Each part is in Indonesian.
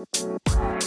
Música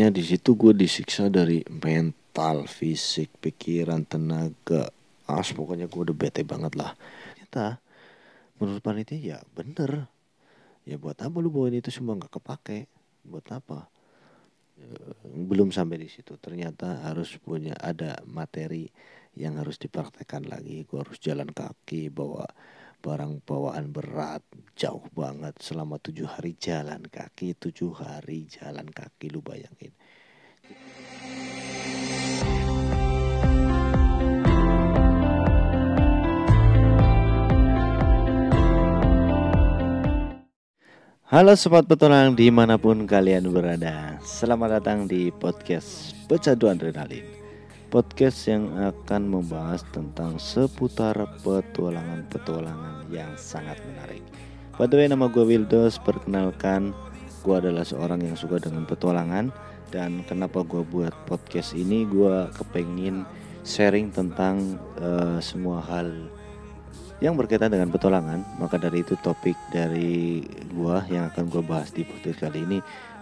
pokoknya di situ gue disiksa dari mental fisik pikiran tenaga as pokoknya gue udah bete banget lah. Ternyata menurut panitia ya bener. Ya buat apa lu bawain itu semua nggak kepake? Buat apa? Eh, belum sampai di situ. Ternyata harus punya ada materi yang harus dipraktekkan lagi. Gue harus jalan kaki bawa barang bawaan berat jauh banget. Selama tujuh hari jalan kaki tujuh hari jalan kaki lu bayangin. Halo sobat petualang di mana pun kalian berada. Selamat datang di podcast Pecandu Adrenalin Podcast yang akan membahas tentang seputar petualangan-petualangan yang sangat menarik. By the way nama gue Wildos. Perkenalkan gue adalah seorang yang suka dengan petualangan. Dan kenapa gue buat podcast ini? Gue kepengin sharing tentang uh, semua hal yang berkaitan dengan petualangan. Maka dari itu topik dari gua yang akan gua bahas di podcast kali ini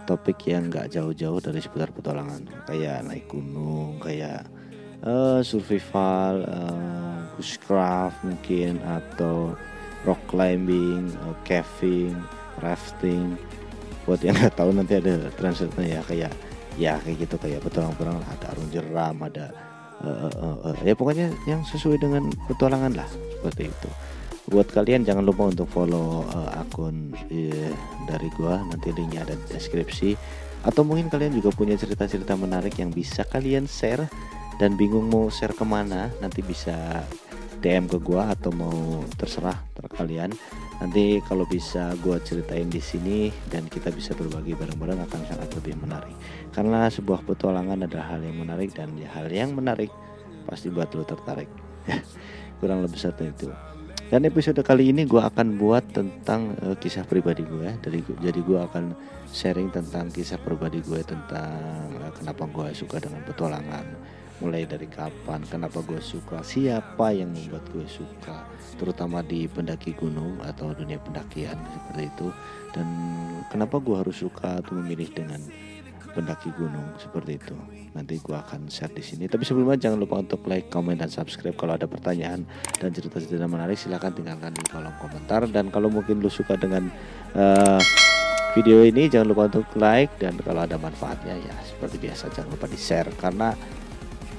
topik yang nggak jauh-jauh dari seputar petualangan. Kayak naik gunung kayak uh, survival uh, bushcraft mungkin atau rock climbing uh, caving rafting. Buat yang nggak tahu nanti ada translate-nya ya kayak ya kayak gitu kayak petualang-petualang ada arung jeram ada uh, uh, uh, ya pokoknya yang sesuai dengan petualangan lah seperti itu. Buat kalian jangan lupa untuk follow uh, akun uh, dari gua. Nanti linknya ada di deskripsi. Atau mungkin kalian juga punya cerita-cerita menarik yang bisa kalian share dan bingung mau share ke mana nanti bisa DM ke gua atau mau terserah ter kalian. Nanti kalau bisa gua ceritain di sini dan kita bisa berbagi bareng-bareng akan sangat lebih menarik. Karena sebuah petualangan adalah hal yang menarik dan hal yang menarik pasti buat lo tertarik. Kurang lebih satu itu. Dan episode kali ini gue akan buat tentang uh, kisah pribadi gue ya. Dari jadi gue akan sharing tentang kisah pribadi gue tentang uh, kenapa gue suka dengan petualangan, mulai dari kapan, kenapa gue suka, siapa yang membuat gue suka, terutama di pendaki gunung atau dunia pendakian seperti itu, dan kenapa gue harus suka atau memilih dengan pendaki gunung seperti itu. Nanti gua akan share di sini. Tapi sebelumnya jangan lupa untuk like, comment dan subscribe. Kalau ada pertanyaan dan cerita-cerita menarik silahkan tinggalkan di kolom komentar. Dan kalau mungkin lu suka dengan uh, video ini jangan lupa untuk like dan kalau ada manfaatnya ya seperti biasa jangan lupa di share karena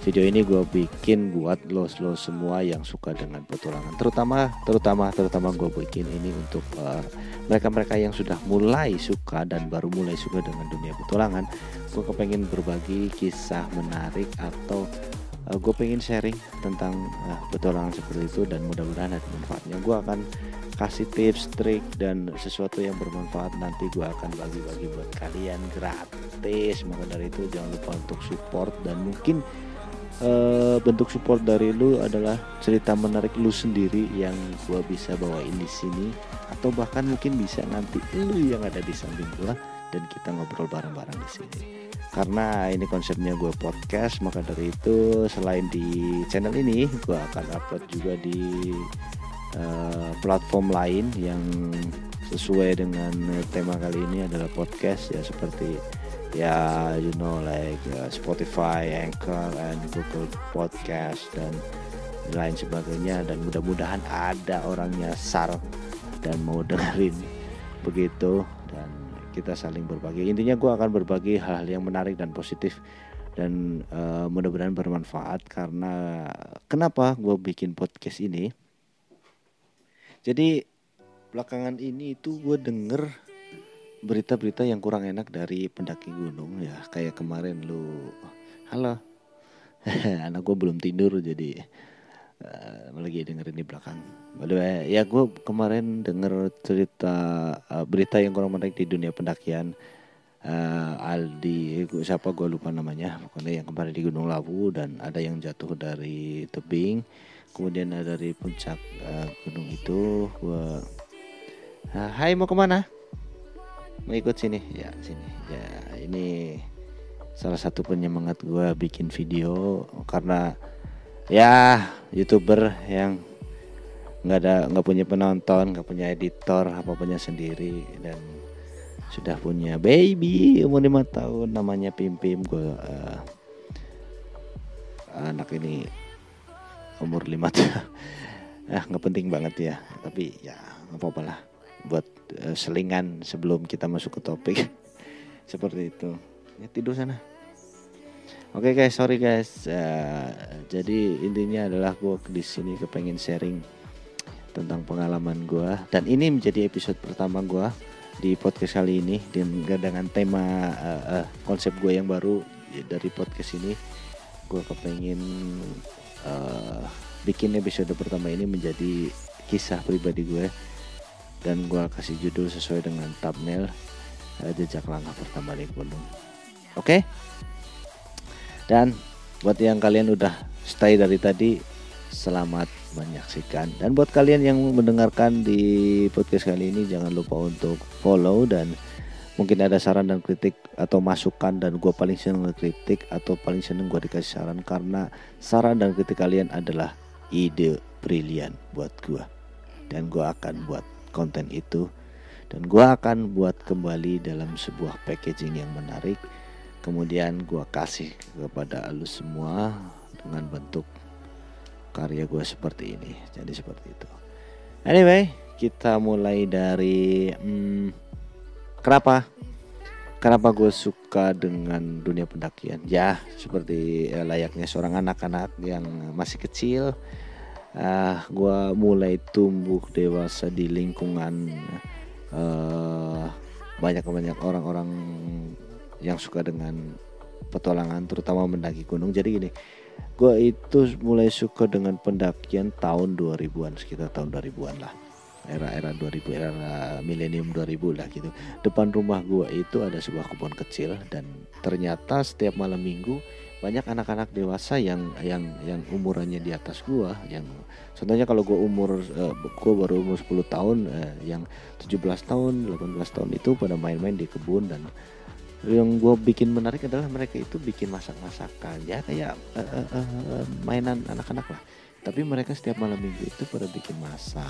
video ini gue bikin buat lo lo semua yang suka dengan petualangan. Terutama terutama terutama gue bikin ini untuk uh, mereka-mereka yang sudah mulai suka dan baru mulai suka dengan dunia petualangan. Gue kepengen berbagi kisah menarik atau uh, gue pengen sharing tentang uh, petualangan seperti itu dan mudah-mudahan ada manfaatnya. Gue akan kasih tips trik dan sesuatu yang bermanfaat nanti gue akan bagi-bagi buat kalian gratis. Maka dari itu jangan lupa untuk support dan mungkin uh, bentuk support dari lu adalah cerita menarik lu sendiri yang gua bisa bawain di sini atau bahkan mungkin bisa nanti lu yang ada di samping gua dan kita ngobrol bareng-bareng di sini. Karena ini konsepnya gue podcast, maka dari itu selain di channel ini, gue akan upload juga di uh, platform lain yang sesuai dengan tema kali ini adalah podcast ya seperti ya you know like uh, Spotify, Anchor, and Google Podcast dan lain sebagainya. Dan mudah-mudahan ada orangnya sar dan mau dengerin begitu. Dan kita saling berbagi. Intinya gue akan berbagi hal-hal yang menarik dan positif. Dan uh, mudah-mudahan bermanfaat. Karena kenapa gue bikin podcast ini? Jadi belakangan ini itu gue denger berita-berita yang kurang enak dari pendaki gunung ya kayak kemarin lu halo anak gue belum tidur jadi uh, lagi dengerin di belakang. By the way, ya gue kemarin denger cerita uh, berita yang kurang menarik di dunia pendakian. Uh, Aldi, siapa gue lupa namanya, pokoknya yang kemarin di Gunung Lawu dan ada yang jatuh dari tebing, kemudian dari puncak uh, gunung itu. Gue, uh, Hai mau ke mana? Mau ikut sini? Ya sini. Ya ini salah satu penyemangat gue bikin video karena ya youtuber yang nggak ada nggak punya penonton nggak punya editor apa punya sendiri dan sudah punya baby umur lima tahun namanya Pim Pim gue uh, anak ini umur lima tahun ah nggak penting banget ya tapi ya nggak apa-apa lah buat uh, selingan sebelum kita masuk ke topik. Seperti itu. Ya tidur sana. Oke okay guys, sorry guys. Uh, jadi intinya adalah gue di sini kepengen sharing tentang pengalaman gue dan ini menjadi episode pertama gue di podcast kali ini dengan tema uh, uh, konsep gue yang baru dari podcast ini. Gue kepengen uh, bikin episode pertama ini menjadi kisah pribadi gue dan gue kasih judul sesuai dengan thumbnail uh, jejak langkah pertama di gunung. Oke? Okay? Dan buat yang kalian udah stay dari tadi, selamat menyaksikan. Dan buat kalian yang mendengarkan di podcast kali ini, jangan lupa untuk follow dan mungkin ada saran dan kritik atau masukan dan gue paling seneng kritik atau paling seneng gue dikasih saran karena saran dan kritik kalian adalah ide brilian buat gue dan gue akan buat konten itu. Dan gue akan buat kembali dalam sebuah packaging yang menarik. Kemudian gue kasih kepada lu semua dengan bentuk karya gue seperti ini. Jadi seperti itu. Anyway kita mulai dari hmm, kenapa? Kenapa gue suka dengan dunia pendakian? Ya seperti eh, layaknya seorang anak-anak yang masih kecil uh, ah, gue mulai tumbuh dewasa di lingkungan uh, banyak banyak orang-orang yang suka dengan petualangan terutama mendaki gunung. Jadi gini gue itu mulai suka dengan pendakian tahun 2000-an sekitar tahun 2000-an lah. Era-era 2000 era milenium 2000 lah gitu. Depan rumah gue itu ada sebuah kebun kecil dan ternyata setiap malam minggu banyak anak-anak dewasa yang yang yang umurannya di atas gua yang contohnya kalau gua umur uh, gua baru umur 10 tahun uh, yang 17 tahun 18 tahun itu pada main-main di kebun dan yang gue bikin menarik adalah mereka itu bikin masak-masakan. Ya kayak uh, uh, uh, mainan anak-anak lah. Tapi mereka setiap malam minggu itu pada bikin masak.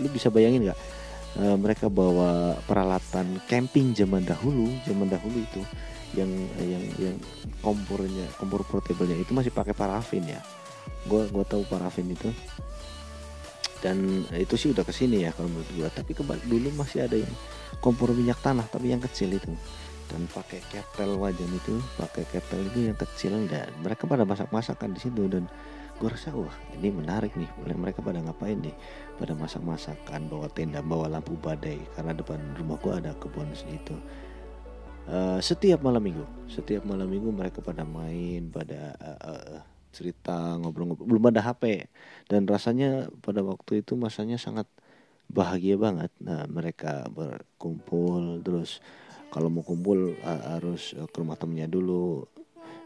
Lu bisa bayangin nggak? Uh, mereka bawa peralatan camping zaman dahulu zaman dahulu itu yang yang yang kompornya kompor portable-nya itu masih pakai parafin ya. Gue gue tahu parafin itu. Dan itu sih udah ke sini ya kalau menurut gue tapi kebal dulu masih ada yang kompor minyak tanah tapi yang kecil itu. Dan pakai ketel wajan itu pakai ketel itu yang kecil. Dan mereka pada masak-masakan di situ. Dan gue rasa wah ini menarik nih. Mereka pada ngapain nih? Pada masak-masakan bawa tenda bawa lampu badai. Karena depan rumah gue ada kebun itu uh, setiap malam minggu setiap malam minggu mereka pada main pada uh, uh, cerita ngobrol-ngobrol belum ada HP dan rasanya pada waktu itu masanya sangat bahagia banget. Nah, mereka berkumpul terus kalau mau kumpul harus e, ke rumah temennya dulu.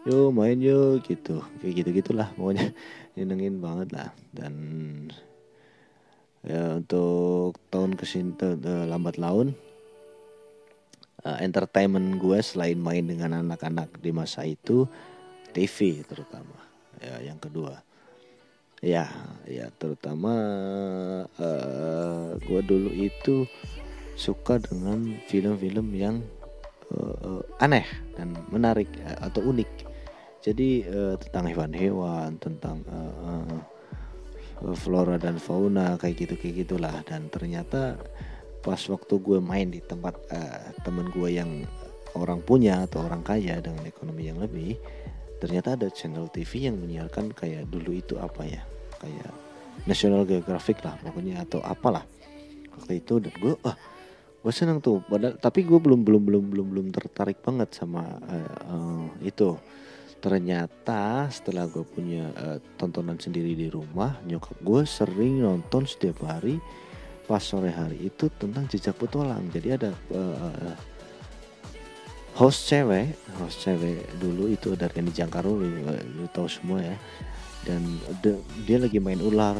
Yo main yo gitu. Kayak gitu-gitulah pokoknya nyenengin banget lah dan ya untuk tahun ke sini uh, lambat laun uh, entertainment gue selain main dengan anak-anak di masa itu TV terutama. Ya yang kedua. Ya ya terutama uh, eh, gue dulu itu suka dengan film-film yang uh, aneh dan menarik uh, atau unik. Jadi uh, tentang hewan-hewan tentang uh, uh, flora dan fauna kayak gitu kayak gitulah. Dan ternyata pas waktu gue main di tempat uh, temen gue yang orang punya atau orang kaya dengan ekonomi yang lebih ternyata ada channel TV yang menyiarkan kayak dulu itu apa ya kayak National Geographic lah pokoknya atau apalah waktu itu. Dan gue ah gue seneng tuh. Padahal tapi gue belum belum belum belum belum tertarik banget sama uh, uh, itu. Ternyata setelah gue punya uh, tontonan sendiri di rumah nyokap gue sering nonton setiap hari pas sore hari itu tentang jejak petualang. Jadi ada uh, host cewek host cewek dulu itu dari Randy Jangkaro lu, lu tahu semua ya. Dan de, dia lagi main ular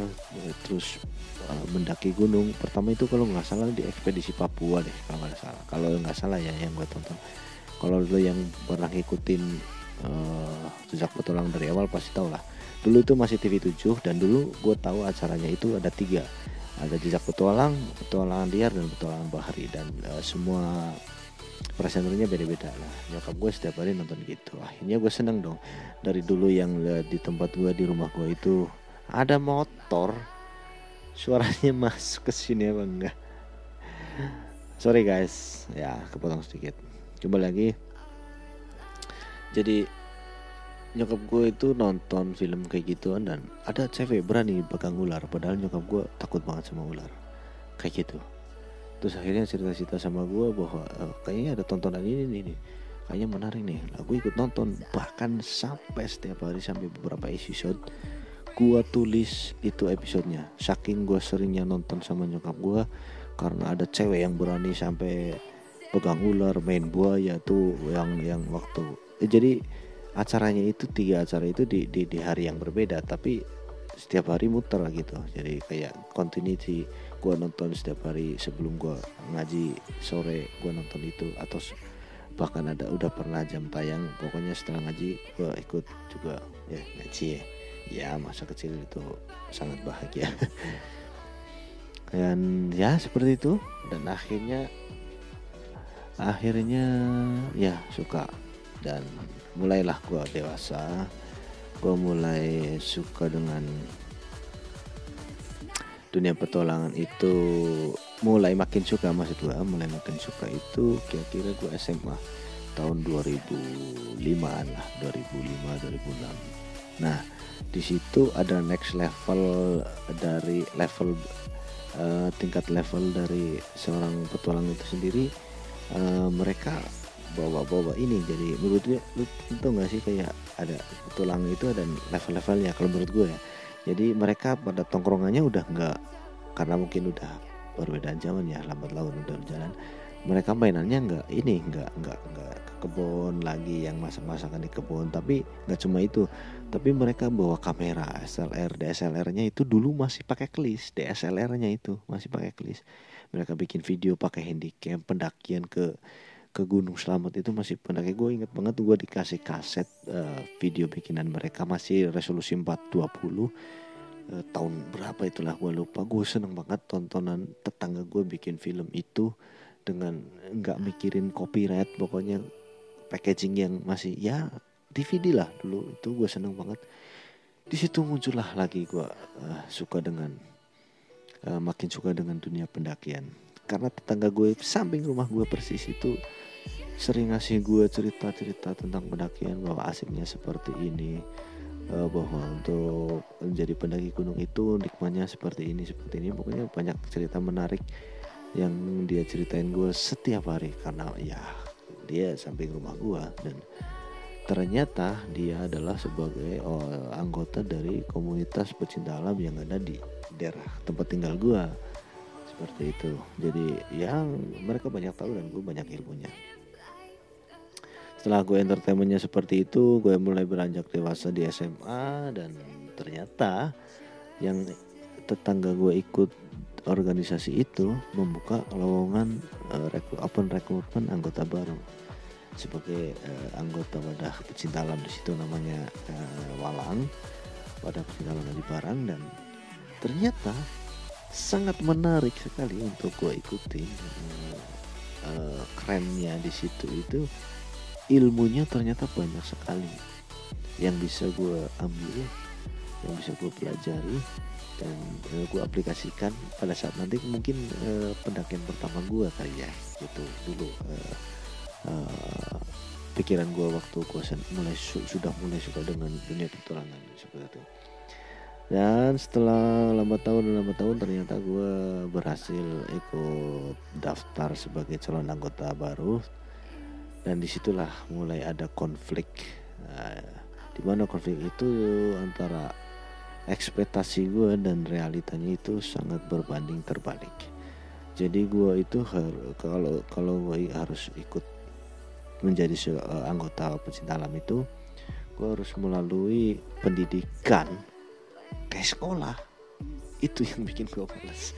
terus uh, mendaki gunung. Pertama itu kalau nggak salah di ekspedisi Papua deh kalau nggak salah. Kalau nggak salah ya yang gue tonton. Kalau lo yang pernah ngikutin uh, jejak petualang dari awal pasti tau lah. Dulu itu masih TV 7 dan dulu gue tahu acaranya itu ada tiga ada jejak petualang petualangan liar dan petualangan bahari. Dan uh, semua presenternya beda-beda. Lah nyokap gue setiap hari nonton gitu. Akhirnya gue seneng dong. Dari dulu yang di tempat gue di rumah gue itu ada motor. Suaranya masuk ke sini apa enggak? Sorry guys. Ya kepotong sedikit. Coba lagi. Jadi nyokap gue itu nonton film kayak gituan dan ada cewek berani pegang ular padahal nyokap gue takut banget sama ular. Kayak gitu. Terus akhirnya cerita-cerita sama gue bahwa e, kayaknya ada tontonan ini nih, nih kayaknya menarik nih. Aku ikut nonton bahkan sampai setiap hari sampai beberapa episode. Gue tulis itu episodenya. Saking gue seringnya nonton sama nyokap gue karena ada cewek yang berani sampai pegang ular main buaya tuh yang yang waktu eh, jadi acaranya itu tiga acara itu di, di, di hari yang berbeda tapi setiap hari muter gitu. Jadi kayak continuity gue nonton setiap hari sebelum gue ngaji sore gue nonton itu atau bahkan ada udah pernah jam tayang pokoknya setelah ngaji gue ikut juga ya ngaji ya. Ya masa kecil itu sangat bahagia. Dan ya seperti itu. Dan akhirnya akhirnya ya suka. Dan mulailah gue dewasa. Gue mulai suka dengan dunia petualangan itu mulai makin suka maksud gue mulai makin suka itu kira-kira gue SMA tahun 2005an lah 2005 2006 nah di situ ada next level dari level uh, tingkat level dari seorang petualang itu sendiri. Uh, mereka bawa-bawa ini jadi menurut gue lu tentu nggak sih kayak ada tulang itu ada level-levelnya kalau menurut gue ya. Jadi mereka pada tongkrongannya udah nggak karena mungkin udah perbedaan zaman ya lambat laun udah berjalan mereka mainannya nggak ini nggak nggak nggak ke kebun lagi yang masak-masakan di kebun tapi nggak cuma itu. Tapi mereka bawa kamera SLR DSLR-nya itu dulu masih pakai klis DSLR-nya itu masih pakai klis mereka bikin video pakai handycam pendakian ke ke Gunung Selamat itu masih pendaki gue inget banget gue dikasih kaset uh, video bikinan mereka masih resolusi 420 uh, eh, tahun berapa itulah gue lupa. Gue seneng banget tontonan tetangga gue bikin film itu dengan nggak mikirin copyright pokoknya packaging yang masih ya DVD lah dulu. Itu gue seneng banget. Di situ muncullah lagi gue uh, suka dengan uh, makin suka dengan dunia pendakian karena tetangga gue samping rumah gue persis itu sering ngasih gue cerita-cerita tentang pendakian bahwa asiknya seperti ini uh, bahwa untuk menjadi pendaki gunung itu nikmatnya seperti ini seperti ini. Pokoknya banyak cerita menarik yang dia ceritain gue setiap hari karena ya dia samping rumah gue. Dan ternyata dia adalah sebagai oh, anggota dari komunitas pecinta alam yang ada di daerah tempat tinggal gue seperti itu. Jadi yang mereka banyak tahu dan gue banyak ilmunya. Setelah gue entertainmentnya seperti itu gue mulai beranjak dewasa di SMA dan ternyata yang tetangga gue ikut organisasi itu membuka lowongan uh, open recruitment anggota baru. Sebagai uh, anggota wadah pecinta alam di situ namanya uh, Walang wadah pecinta alam di Barang dan ternyata sangat menarik sekali untuk gue ikuti uh, uh, kerennya di situ itu ilmunya ternyata banyak sekali. Yang bisa gue ambil yang bisa gue pelajari dan uh, gue aplikasikan pada saat nanti mungkin uh, pendakian pertama gue kali ya gitu dulu uh, uh, pikiran gue waktu gue mulai su sudah mulai suka dengan dunia petualangan seperti itu dan setelah lama tahun dan lama tahun ternyata gue berhasil ikut daftar sebagai calon anggota baru. Dan di situlah mulai ada konflik uh, di mana konflik itu antara ekspektasi gue dan realitanya itu sangat berbanding terbalik. Jadi gue itu kalau kalau gue harus ikut menjadi uh, anggota pecinta alam itu gue harus melalui pendidikan kayak sekolah. Itu yang bikin gue males.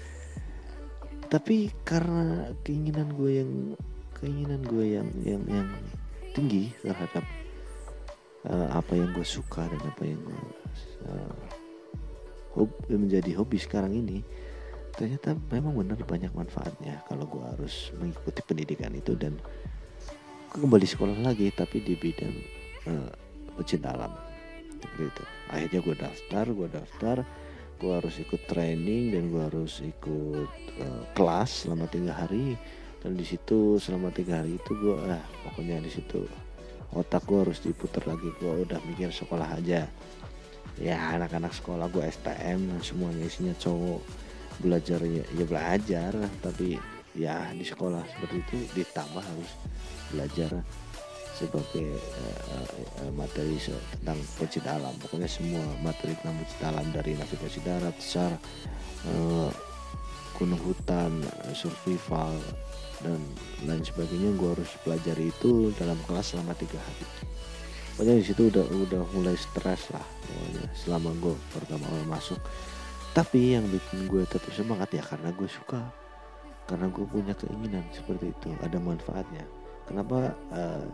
Tapi karena keinginan gue yang keinginan gue yang yang yang tinggi terhadap uh, apa yang gue suka dan apa yang gue uh, hob, menjadi hobi sekarang ini ternyata memang benar banyak manfaatnya kalau gue harus mengikuti pendidikan itu dan kembali sekolah lagi tapi di bidang uh, pecinta alam seperti itu. Akhirnya gue daftar gue daftar gue harus ikut training dan gue harus ikut uh, kelas selama tiga hari. Dan di situ selama tiga hari itu gue ah pokoknya di situ otak gue harus diputar lagi. Gue udah mikir sekolah aja. Ya anak-anak sekolah gue STM semuanya isinya cowok. Belajar ya, ya belajar tapi ya di sekolah seperti itu ditambah harus belajar sebagai uh, uh, materi tentang pecinta alam. Pokoknya semua materi tentang pecinta alam dari navigasi darat sar uh, gunung hutan survival dan lain sebagainya gue harus pelajari itu dalam kelas selama tiga hari. Pokoknya di situ udah udah mulai stres lah pokoknya selama gue pertama awal masuk. Tapi yang bikin gue tetap semangat ya karena gue suka. Karena gue punya keinginan seperti itu ada manfaatnya kenapa uh,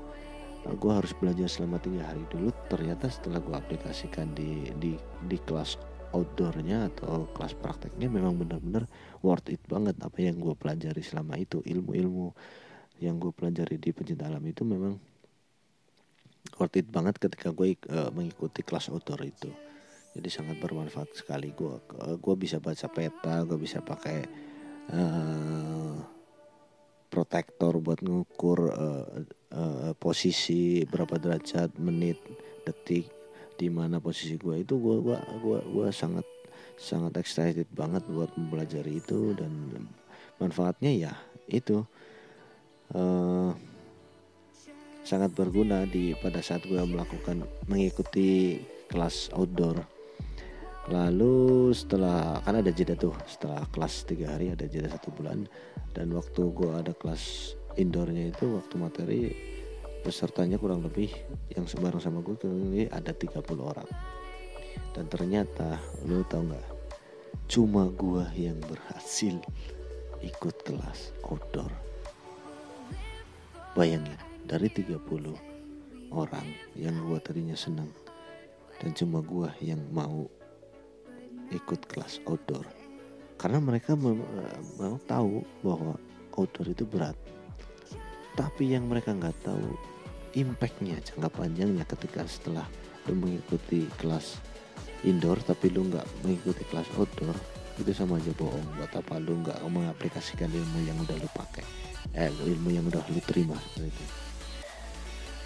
eh, gue harus belajar selama tiga hari dulu? Ternyata setelah gue aplikasikan di di di kelas outdoornya atau kelas prakteknya memang benar-benar worth it banget apa yang gue pelajari selama itu. Ilmu-ilmu yang gue pelajari di pencinta alam itu memang worth it banget ketika gue uh, mengikuti kelas outdoor itu. Jadi sangat bermanfaat sekali gue uh, gue bisa baca peta gue bisa pakai uh, protektor buat ngukur uh, uh, posisi berapa derajat menit detik di mana posisi gue itu gue gua gua gua sangat sangat excited banget buat mempelajari itu dan manfaatnya ya itu. Uh, sangat berguna di pada saat gue melakukan mengikuti kelas outdoor lalu setelah kan ada jeda tuh setelah kelas tiga hari ada jeda satu bulan. Dan waktu gue ada kelas indoornya itu waktu materi pesertanya kurang lebih yang sebarang sama gue kurang lebih ada 30 orang. Dan ternyata lo tau nggak? Cuma gue yang berhasil ikut kelas outdoor. Bayangin dari 30 orang yang gue tadinya senang dan cuma gue yang mau ikut kelas outdoor. Karena mereka mau, tahu bahwa outdoor itu berat. Tapi yang mereka nggak tahu impactnya jangka panjangnya ketika setelah lu mengikuti kelas indoor tapi lu nggak mengikuti kelas outdoor itu sama aja bohong. Buat apa lu nggak mengaplikasikan ilmu yang udah lu pakai? Eh ilmu yang udah lu terima seperti itu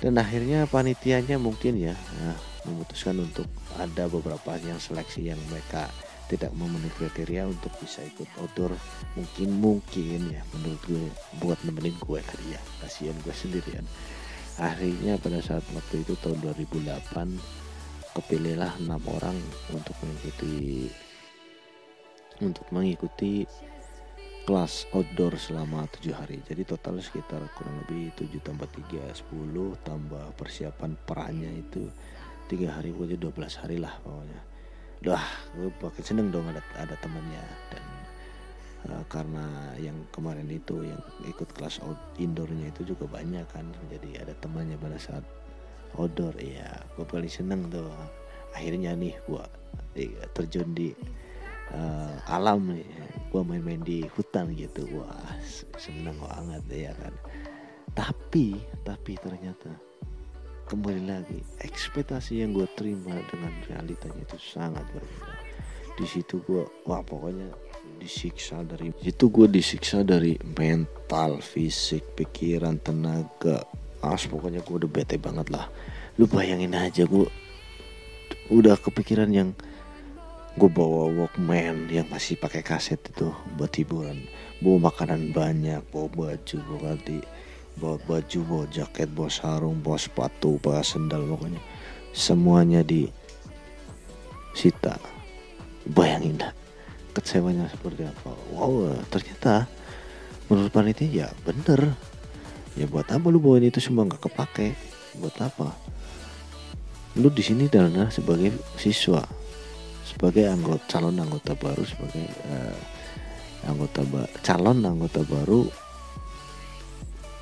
dan akhirnya panitianya mungkin ya nah, memutuskan untuk ada beberapa yang seleksi yang mereka tidak memenuhi kriteria untuk bisa ikut outdoor. Mungkin mungkin ya menurut gue buat nemenin gue kali ya kasihan gue sendirian. Akhirnya pada saat waktu itu tahun 2008 kepilihlah enam orang untuk mengikuti untuk mengikuti kelas outdoor selama tujuh hari. Jadi total sekitar kurang lebih 7 tambah 3 10 tambah persiapan perannya itu tiga hari pokoknya 12 hari lah pokoknya. Wah, gue pakai seneng dong ada ada temannya dan uh, karena yang kemarin itu yang ikut kelas out indoornya itu juga banyak kan. Jadi ada temannya pada saat outdoor ya gue paling seneng tuh. Akhirnya nih gue eh, terjun di uh, alam gue main-main di hutan gitu. Wah seneng banget ya kan. Tapi tapi ternyata kembali lagi ekspektasi yang gue terima dengan realitanya itu sangat berbeda. Di situ gue wah pokoknya disiksa dari itu gue disiksa dari mental fisik pikiran tenaga. As pokoknya gue udah bete banget lah. Lu bayangin aja gue udah kepikiran yang gue bawa walkman yang masih pakai kaset itu buat hiburan. Bawa makanan banyak bawa baju bawa ganti bawa baju bawa jaket bawa sarung bawa sepatu bawa sendal pokoknya. Semuanya di sita. Bayangin dah kecewanya seperti apa. Wow ternyata menurut panitia ya bener. Ya buat apa lu bawain itu semua nggak kepake? Buat apa? Lu di sini adalah sebagai siswa sebagai anggota calon anggota baru sebagai uh, anggota ba calon anggota baru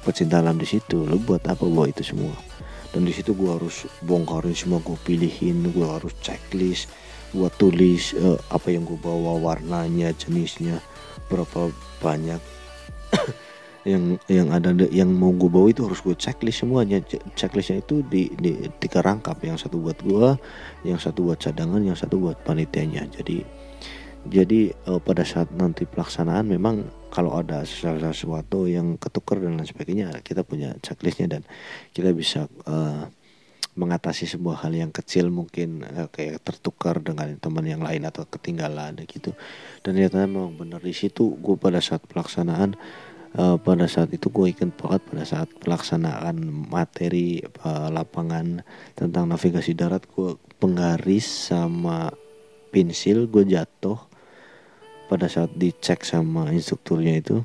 pecinta alam di situ. Lu buat apa bawa itu semua? Dan di situ gua harus bongkarin semua gua pilihin gua harus checklist gua tulis uh, apa yang gua bawa warnanya jenisnya berapa banyak yang yang ada yang mau gue bawa itu harus gue checklist semuanya. Checklistnya itu di, di tiga rangkap. Yang satu buat gue yang satu buat cadangan yang satu buat panitianya. Jadi jadi uh, pada saat nanti pelaksanaan memang kalau ada sesuatu yang ketukar dan lain sebagainya kita punya checklistnya dan kita bisa uh, mengatasi sebuah hal yang kecil mungkin uh, kayak tertukar dengan teman yang lain atau ketinggalan gitu. Dan ternyata memang benar. Di situ gue pada saat pelaksanaan uh, pada saat itu gue ingat banget pada saat pelaksanaan materi uh, lapangan tentang navigasi darat gue penggaris sama pensil gue jatuh. Pada saat dicek sama instrukturnya itu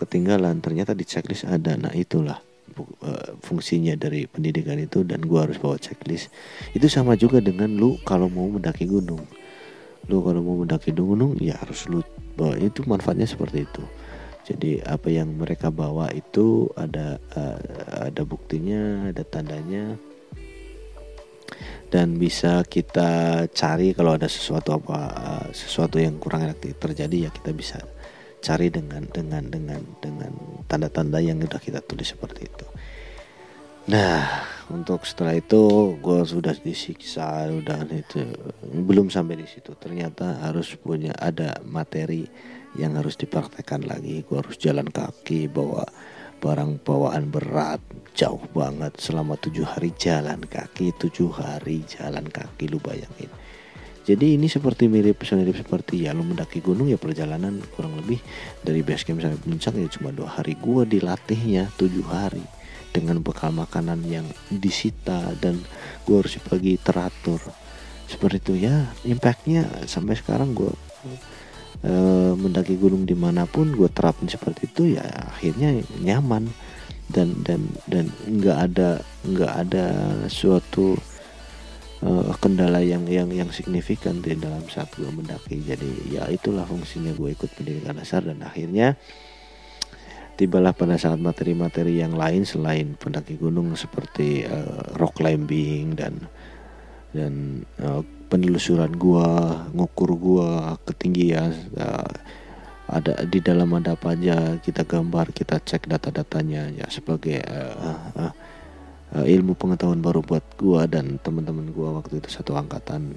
ketinggalan. Ternyata di checklist ada. Nah itulah uh, fungsinya dari pendidikan itu dan gue harus bawa checklist. Itu sama juga dengan lu kalau mau mendaki gunung. Lu kalau mau mendaki gunung ya harus lu bawa. Itu manfaatnya seperti itu jadi apa yang mereka bawa itu ada uh, ada buktinya ada tandanya dan bisa kita cari kalau ada sesuatu apa uh, sesuatu yang kurang enak terjadi ya kita bisa cari dengan dengan dengan dengan tanda-tanda yang sudah kita tulis seperti itu. Nah, untuk setelah itu gue sudah disiksa, udah itu belum sampai di situ. Ternyata harus punya ada materi yang harus dipraktekkan lagi. Gue harus jalan kaki bawa barang bawaan berat. Jauh banget. Selama tujuh hari jalan kaki tujuh hari jalan kaki lu bayangin. Jadi ini seperti mirip mirip seperti ya lu mendaki gunung ya perjalanan kurang lebih dari base camp sampai puncak ya cuma dua hari. Gue dilatihnya tujuh hari dengan bekal makanan yang disita dan gue harus pagi teratur. Seperti itu ya impactnya sampai sekarang gue e, mendaki gunung di mana pun gue terapin seperti itu ya akhirnya nyaman. Dan dan dan nggak ada nggak ada suatu uh, kendala yang yang yang signifikan di dalam saat gue mendaki. Jadi ya itulah fungsinya gue ikut pendidikan dasar dan akhirnya tibalah pada saat materi-materi yang lain selain pendaki gunung seperti uh, rock climbing dan dan uh, penelusuran gua ngukur gua ketinggian uh, ada di dalam ada apa aja kita gambar kita cek data-datanya ya sebagai uh, uh, uh, ilmu pengetahuan baru buat gua dan teman-teman gua waktu itu satu angkatan.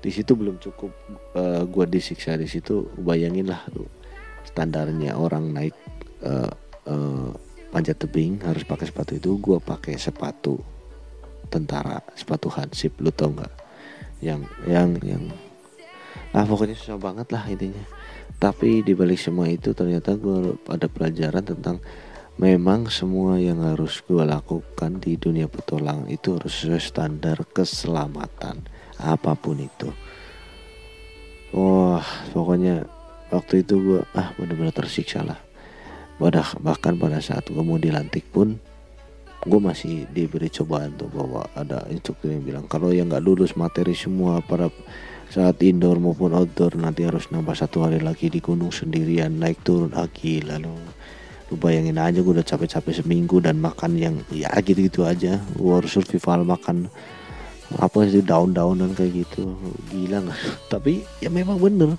Di situ belum cukup uh, gua disiksa di situ. Bayangin lah standarnya orang naik uh, uh, panjat tebing harus pakai sepatu itu gua pakai sepatu tentara sepatu hansip lu tau nggak yang yang yang. Ah pokoknya susah banget lah intinya. Tapi dibalik semua itu ternyata gue ada pelajaran tentang memang semua yang harus gue lakukan di dunia petualangan itu harus sesuai standar keselamatan apa pun itu. Wah pokoknya waktu itu gue ah benar-benar tersiksa lah. Bahkan pada saat gue mau dilantik pun gue masih diberi cobaan tuh bahwa ada instruktur yang bilang kalau yang nggak lulus materi semua para saat indoor maupun outdoor nanti harus nambah satu hari lagi di gunung sendirian naik turun lagi lalu lu bayangin aja gue udah capek-capek seminggu dan makan yang ya gitu-gitu aja gue harus survival makan. Apa sih daun-daunan kayak gitu gila nggak? Tapi ya memang bener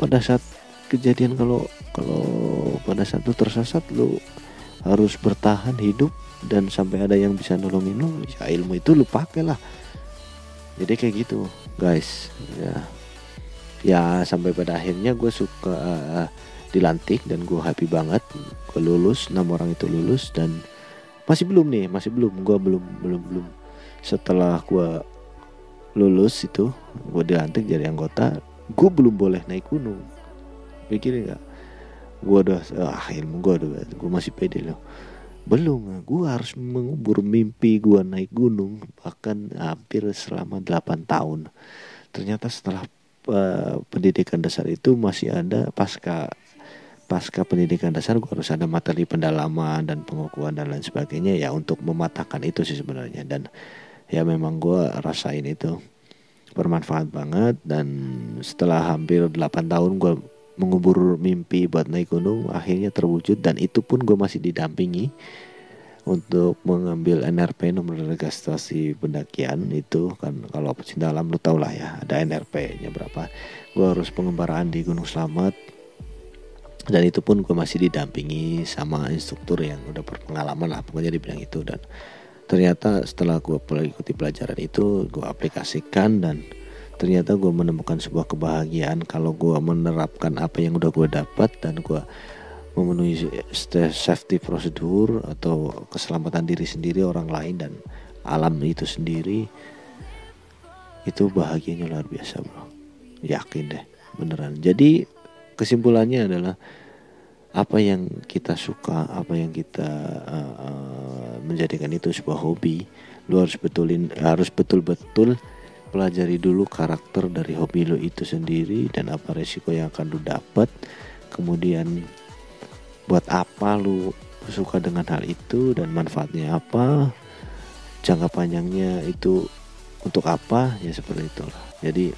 pada saat kejadian kalau kalau pada saat lu tersesat lu harus bertahan hidup dan sampai ada yang bisa nolongin lu ya ilmu itu lu pakai lah. Jadi kayak gitu guys. Ya. Ya sampai pada akhirnya gue suka uh, dilantik dan gue happy banget. Gue lulus enam orang itu lulus dan masih belum nih masih belum. Gue belum belum belum. Setelah gue lulus itu gue dilantik jadi anggota gue belum boleh naik gunung. Pikirin nggak? Gue udah ah ilmu gue udah gue masih pede loh belum gue harus mengubur mimpi gue naik gunung bahkan hampir selama 8 tahun. Ternyata setelah uh, pendidikan dasar itu masih ada pasca pasca pendidikan dasar gue harus ada materi pendalaman dan pengukuhan dan lain sebagainya ya untuk mematahkan itu sih sebenarnya. Dan ya memang gue rasain itu bermanfaat banget dan setelah hampir 8 tahun gue mengubur mimpi buat naik gunung akhirnya terwujud dan itu pun gue masih didampingi untuk mengambil NRP nomor registrasi pendakian itu. Kan kalau pecinta alam lu tau lah ya ada NRP nya berapa. Gue harus pengembaraan di Gunung Slamet. Dan itu pun gue masih didampingi sama instruktur yang udah berpengalaman lah pokoknya di bidang itu. Dan ternyata setelah gue ikuti pelajaran itu gue aplikasikan dan ternyata gue menemukan sebuah kebahagiaan kalau gue menerapkan apa yang udah gue dapat dan gue memenuhi safety prosedur atau keselamatan diri sendiri orang lain dan alam itu sendiri itu bahagianya luar biasa bro. Yakin deh beneran. Jadi kesimpulannya adalah apa yang kita suka apa yang kita uh, uh, menjadikan itu sebuah hobi lu harus betulin harus betul-betul pelajari dulu karakter dari hobi lo itu sendiri dan apa resiko yang akan lo dapat kemudian buat apa lo suka dengan hal itu dan manfaatnya apa? Jangka panjangnya itu untuk apa? Ya seperti itulah. Jadi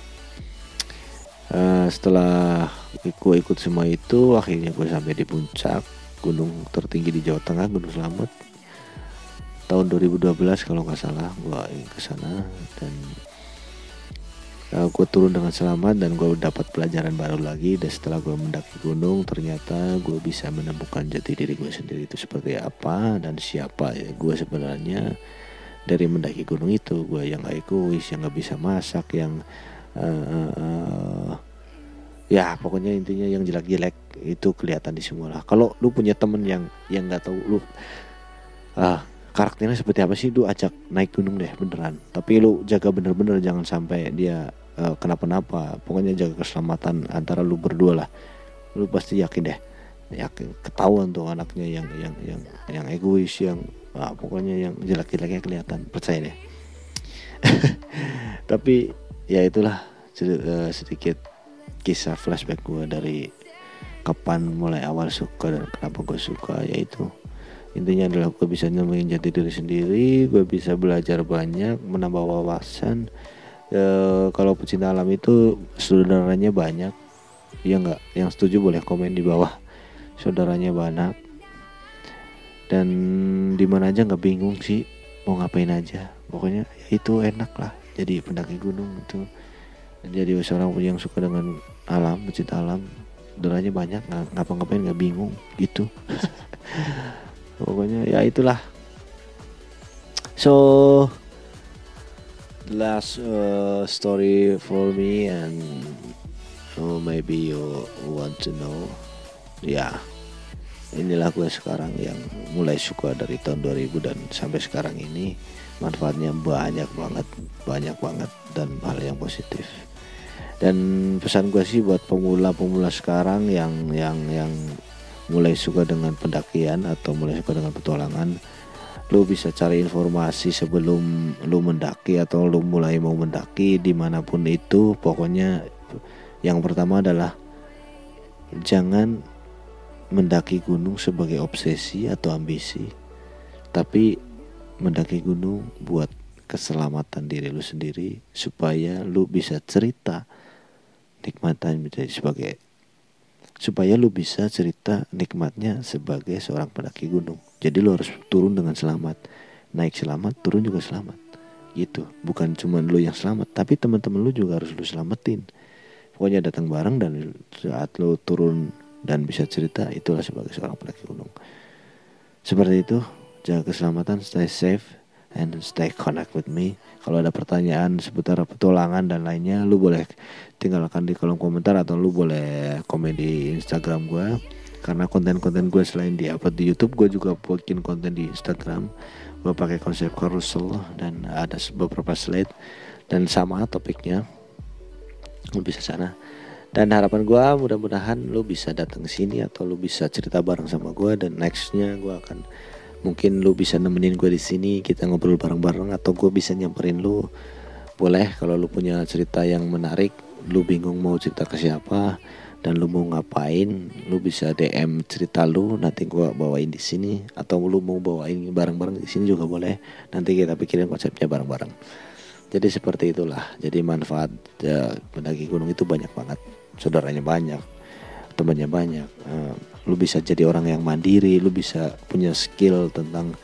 uh, setelah gue ikut semua itu akhirnya gue sampai di puncak gunung tertinggi di Jawa Tengah Gunung Selamat tahun 2012 kalau nggak salah gue ke sana dan uh, eh, gue turun dengan selamat dan gue dapat pelajaran baru lagi. Dan setelah gue mendaki gunung ternyata gue bisa menemukan jati diri gue sendiri itu seperti apa dan siapa ya gue sebenarnya dari mendaki gunung itu. Gue yang egois yang gak bisa masak yang uh, uh, ya pokoknya intinya yang jelek-jelek itu kelihatan di semua lah kalau lu punya temen yang yang nggak tahu lu ah karakternya seperti apa sih lu ajak naik gunung deh beneran. Tapi lu jaga bener-bener jangan sampai dia uh, kenapa-napa. Pokoknya jaga keselamatan antara lu berdua lah. Lu pasti yakin deh. Yakin ketahuan tuh anaknya yang yang yang yang egois yang ah, pokoknya yang jelek-jeleknya kelihatan. Percaya deh. Tapi ya itulah eh, sedikit kisah flashback gue dari kapan mulai awal suka dan kenapa gue suka yaitu intinya adalah gue bisa nemuin jati diri sendiri gue bisa belajar banyak menambah wawasan e, kalau pecinta alam itu saudaranya banyak. Ya nggak? Yang setuju boleh komen di bawah. Saudaranya banyak. Dan di mana aja nggak bingung sih mau ngapain aja. Pokoknya ya itu enak lah. Jadi pendaki gunung itu. Jadi seorang yang suka dengan alam pecinta alam. Saudaranya banyak. Ngapa-ngapain nggak bingung. Gitu. Pokoknya ya itulah. So last uh, story for me and oh, maybe you want to know. Ya inilah gue sekarang yang mulai suka dari tahun 2000 dan sampai sekarang ini manfaatnya banyak banget banyak banget dan hal yang positif. Dan pesan gue sih buat pemula-pemula sekarang yang yang yang mulai suka dengan pendakian atau mulai suka dengan petualangan lu bisa cari informasi sebelum lu mendaki atau lu mulai mau mendaki di mana pun itu pokoknya yang pertama adalah jangan mendaki gunung sebagai obsesi atau ambisi tapi mendaki gunung buat keselamatan diri lu sendiri supaya lu bisa cerita nikmatan menjadi sebagai supaya lu bisa cerita nikmatnya sebagai seorang pendaki gunung. Jadi lo harus turun dengan selamat. Naik selamat turun juga selamat. Gitu. Bukan cuma lo yang selamat tapi teman-teman lo juga harus lo selamatin. Pokoknya datang bareng dan saat lo turun dan bisa cerita itulah sebagai seorang pendaki gunung. Seperti itu jaga keselamatan stay safe and stay connect with me. Kalau ada pertanyaan seputar petualangan dan lainnya lu boleh tinggalkan di kolom komentar atau lu boleh komen di Instagram gue karena konten-konten gue selain di upload di YouTube gue juga bikin konten di Instagram. Gue pakai konsep carousel dan ada beberapa slide. Dan sama topiknya. Lu bisa sana. Dan harapan gue mudah-mudahan lu bisa datang sini atau lu bisa cerita bareng sama gue dan nextnya gue akan mungkin lu bisa nemenin gue di sini kita ngobrol bareng-bareng atau gue bisa nyamperin lu. Boleh kalau lu punya cerita yang menarik lu bingung mau cerita ke siapa dan lu mau ngapain lu bisa DM cerita lu nanti gue bawain di sini atau lu mau bawain bareng-bareng di sini juga boleh. Nanti kita pikirin konsepnya bareng-bareng. Jadi seperti itulah. Jadi manfaat ya, mendaki gunung itu banyak banget. Saudaranya banyak temannya banyak uh, lu bisa jadi orang yang mandiri lu bisa punya skill tentang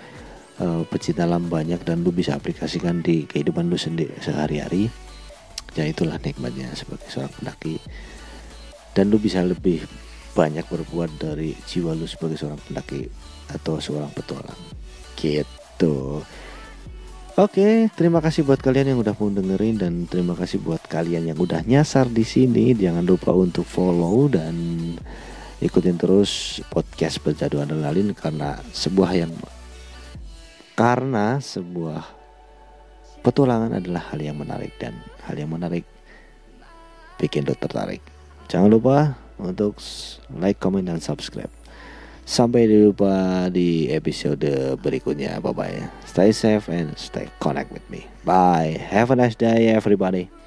uh, pecinta alam banyak dan lu bisa aplikasikan di kehidupan lu sendiri sehari-hari ya itulah nikmatnya sebagai seorang pendaki. Dan lu bisa lebih banyak berbuat dari jiwa lu sebagai seorang pendaki atau seorang petualang. Gitu. Oke, terima kasih buat kalian yang udah mau dengerin dan terima kasih buat kalian yang udah nyasar di sini. Jangan lupa untuk follow dan ikutin terus podcast Berjadu Adrenalin karena sebuah yang karena sebuah petualangan adalah hal yang menarik dan hal yang menarik bikin lo tertarik. Jangan lupa untuk like, comment, dan subscribe. Sampai jumpa di episode berikutnya. Bye bye. Stay safe and stay connect with me. Bye. Have a nice day, everybody.